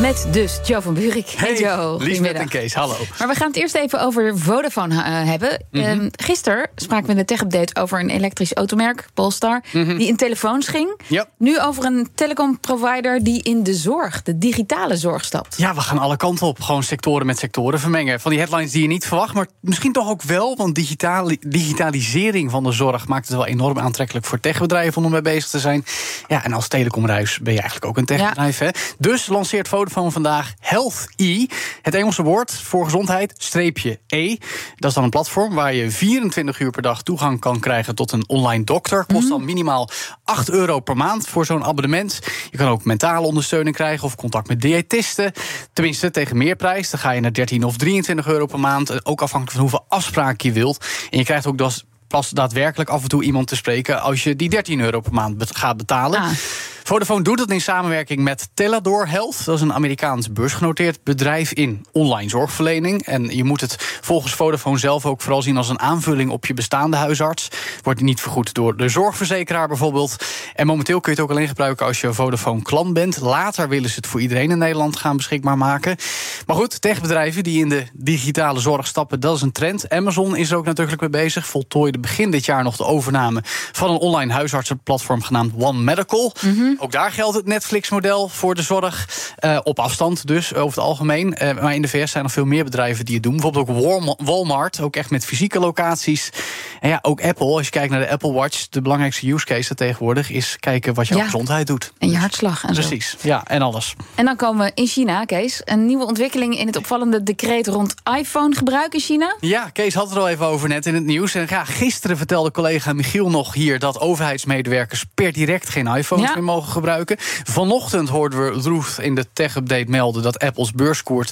Met dus Joe van Buurik. Hey, Hey, Liesbeth en Kees, hallo. Maar we gaan het eerst even over Vodafone eh, hebben. Mhm. Ehm, gisteren spraken we in de tech-update over een elektrisch automerk, Polestar... die in telefoons ging. Mhm. Nu over een telecomprovider die in de zorg, de digitale zorg, stapt. Ja, we gaan alle kanten op. Gewoon sectoren met sectoren vermengen. Van die headlines die je niet verwacht, maar misschien toch ook wel. Want digitali- digitalisering van de zorg maakt het wel enorm aantrekkelijk voor techbedrijven om ermee bezig te zijn. Ja, en als telecomruis ben je eigenlijk ook een techbedrijf. Hè? Dus lanceert Vodafone vandaag Health E. Het Engelse woord voor gezondheid, streepje E. Dat is dan een platform waar je 24 uur per dag toegang kan krijgen tot een online dokter. Kost dan minimaal 8 euro per maand voor zo'n abonnement. Je kan ook mentale ondersteuning krijgen of contact met diëtisten. Tenminste, tegen meer prijs. Dan ga je naar 13 of 23 euro per maand. Eh, Ook afhankelijk van hoeveel afspraken je wilt. En je krijgt ook pas daadwerkelijk af en toe iemand te spreken als je die 13 euro per maand gaat betalen. Ah. Vodafone doet het in samenwerking met Telador Health. Dat is een Amerikaans beursgenoteerd bedrijf in online zorgverlening. En je moet het volgens Vodafone zelf ook vooral zien als een aanvulling op je bestaande huisarts. Wordt niet vergoed door de zorgverzekeraar bijvoorbeeld. En momenteel kun je het ook alleen gebruiken als je Vodafone klant bent. Later willen ze het voor iedereen in Nederland gaan beschikbaar maken. Maar goed, techbedrijven die in de digitale zorg stappen, dat is een trend. Amazon is er ook natuurlijk mee bezig. Voltooide begin dit jaar nog de overname van een online huisartsenplatform genaamd One Medical. Ook daar geldt het Netflix-model voor de zorg. eh, op afstand dus, over het algemeen. Eh, maar in de VS zijn er veel meer bedrijven die het doen. Bijvoorbeeld ook Walma- Walmart, ook echt met fysieke locaties. En ja, ook Apple, als je kijkt naar de Apple Watch... de belangrijkste use case tegenwoordig is kijken wat jouw Ja. gezondheid doet. En je hartslag en zo. Precies, ja, en alles. En dan komen we in China, Kees. Een nieuwe ontwikkeling in het opvallende decreet rond iPhone-gebruik in China. Ja, Kees had het er al even over net in het nieuws. En ja, gisteren vertelde collega Michiel nog hier... dat overheidsmedewerkers per direct geen iPhones Ja. meer mogen gebruiken. Vanochtend hoorden we Ruth in de tech-update melden... dat Apples beurskoers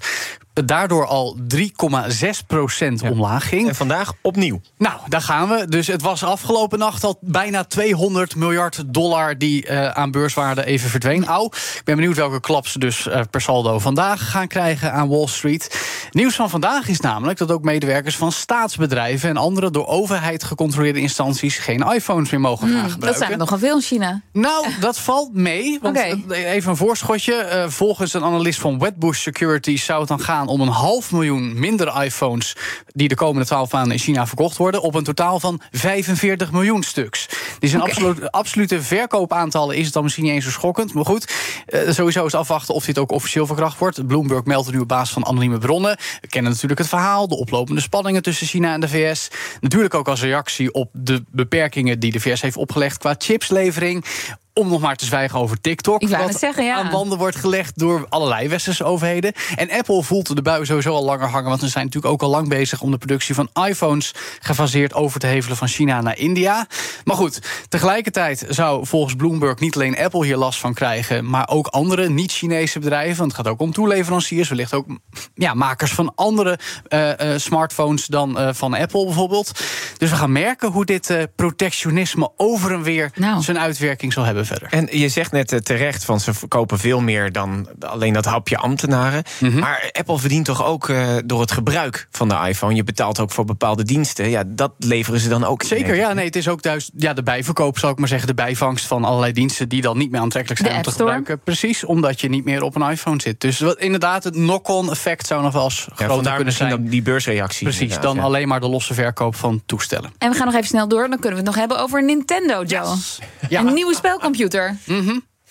daardoor al 3,6% omlaag ging. En vandaag opnieuw. Nou, daar gaan we. Dus het was afgelopen nacht al bijna 200 miljard dollar die eh, aan beurswaarde even verdween. Au. Ik ben benieuwd welke klap ze dus eh, per saldo vandaag gaan krijgen aan Wall Street. Nieuws van vandaag is namelijk dat ook medewerkers van staatsbedrijven en andere door overheid gecontroleerde instanties geen iPhones meer mogen gaan gebruiken. Hmm, Dat zijn er nogal veel in China. Nou, dat valt mee. Want eh, even een voorschotje. Eh, volgens een analist van Wedbush Securities zou het dan gaan om een half miljoen minder iPhones. die de komende 12 maanden in China verkocht worden. op een totaal van 45 miljoen stuks. Dus in Oké. absolu- absolute verkoopaantallen is het dan misschien niet eens zo schokkend. Maar goed, eh, sowieso is afwachten of dit ook officieel verkracht wordt. Bloomberg meldt het nu op basis van anonieme bronnen. We kennen natuurlijk het verhaal, de oplopende spanningen tussen China en de VS. Natuurlijk ook als reactie op de beperkingen die de VS heeft opgelegd qua chipslevering. Om nog maar te zwijgen over TikTok. Ik wat het zeggen, ja. aan banden wordt gelegd door allerlei westerse overheden. En Apple voelt de bui sowieso al langer hangen. Want ze zijn natuurlijk ook al lang bezig om de productie van iPhones gefaseerd over te hevelen van China naar India. Maar goed, tegelijkertijd zou volgens Bloomberg niet alleen Apple hier last van krijgen, maar ook andere niet-Chinese bedrijven. Want het gaat ook om toeleveranciers, wellicht ook ja, makers van andere eh, eh, smartphones dan eh, van Apple bijvoorbeeld. Dus we gaan merken hoe dit protectionisme over en weer Nou. zijn uitwerking zal hebben verder. En je zegt net eh, terecht van ze verkopen veel meer dan alleen dat hapje ambtenaren. Mhm. Maar Apple verdient toch ook eh, door het gebruik van de iPhone. Je betaalt ook voor bepaalde diensten. Ja, dat leveren ze dan ook. Zeker, ja. Nee, het is ook juist ja, de bijverkoop, zal ik maar zeggen. De bijvangst van allerlei diensten die dan niet meer aantrekkelijk zijn De om te App Store. gebruiken. Precies, omdat je niet meer op een iPhone zit. Dus wat, inderdaad, het knock-on effect zou nog wel eens Ja, groter kunnen zijn. dan die beursreactie. Precies, dan ja. alleen maar de losse verkoop van toestellen. En we gaan nog even snel door. Dan kunnen we het nog hebben over Nintendo, Joe. Ja. Een nieuwe spelcomputer.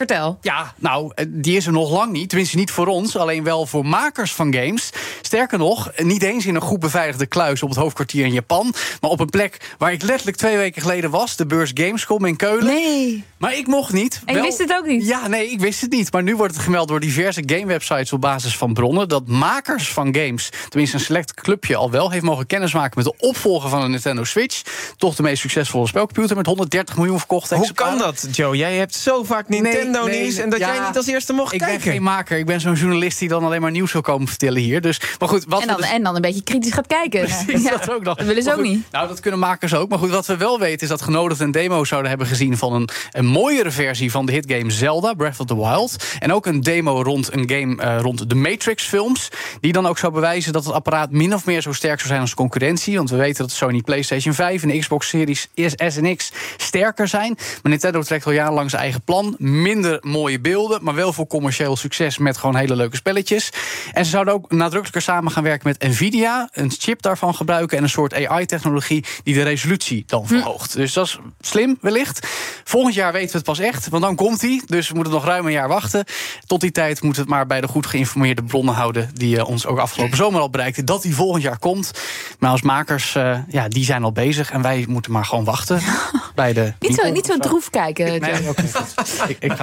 Vertel. Ja, nou, eh, die is er nog lang niet. Tenminste, niet voor ons, alleen wel voor makers van games. Sterker nog, niet eens in een goed beveiligde kluis op het hoofdkwartier in Japan. Maar op een plek waar ik letterlijk twee weken geleden was, de beurs Gamescom in Keulen. Nee. Maar ik mocht niet. En je wist het ook niet? Ja, nee, ik wist het niet. Maar nu wordt het gemeld door diverse gamewebsites op basis van bronnen... dat makers van games, tenminste een select clubje... al wel heeft mogen kennismaken met de opvolger van de Nintendo Switch. Toch de meest succesvolle spelcomputer met 130 miljoen verkochte Hoe kan dat, Joe? Jij hebt zo vaak Nintendo Nintendo Nee, nieuws en dat ja, jij niet als eerste mocht Ik kijken. ben geen maker. Ik ben zo'n journalist die dan alleen maar nieuws wil komen vertellen hier. Dus, maar goed, wat En dan, dus- en dan een beetje kritisch gaat kijken. Precies, Ja. dat ook nog. Dat willen ze ook niet. Nou, dat kunnen makers ook. Maar goed, wat we wel weten is dat genodigden een demo zouden hebben gezien van een, een mooiere versie van de hitgame Zelda, Breath of the Wild. En ook een demo rond een game eh, rond de Matrix-films. Die dan ook zou bewijzen dat het apparaat min of meer zo sterk zou zijn als concurrentie. Want we weten dat de Sony PlayStation 5 en de Xbox Series S en X sterker zijn. Maar Nintendo trekt al jarenlang zijn eigen plan. Minder mooie beelden, maar wel voor commercieel succes met gewoon hele leuke spelletjes. En ze zouden ook nadrukkelijker samen gaan werken met Nvidia. Een chip daarvan gebruiken en een soort AI-technologie die de resolutie dan verhoogt. Dus dat is slim wellicht. Volgend jaar weten we het pas echt, want dan komt hij. Dus we moeten nog ruim een jaar wachten. Tot die tijd moeten we het maar bij de goed geïnformeerde bronnen houden... die eh, ons ook afgelopen zomer al bereikten, dat hij volgend jaar komt. Maar als makers, eh, ja, die zijn al bezig. En wij moeten maar gewoon wachten bij de... Niet zo, niet zo droef kijken. Nee, ik, ik ga